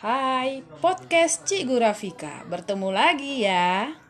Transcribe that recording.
Hai, podcast Cikgu Rafika. Bertemu lagi ya.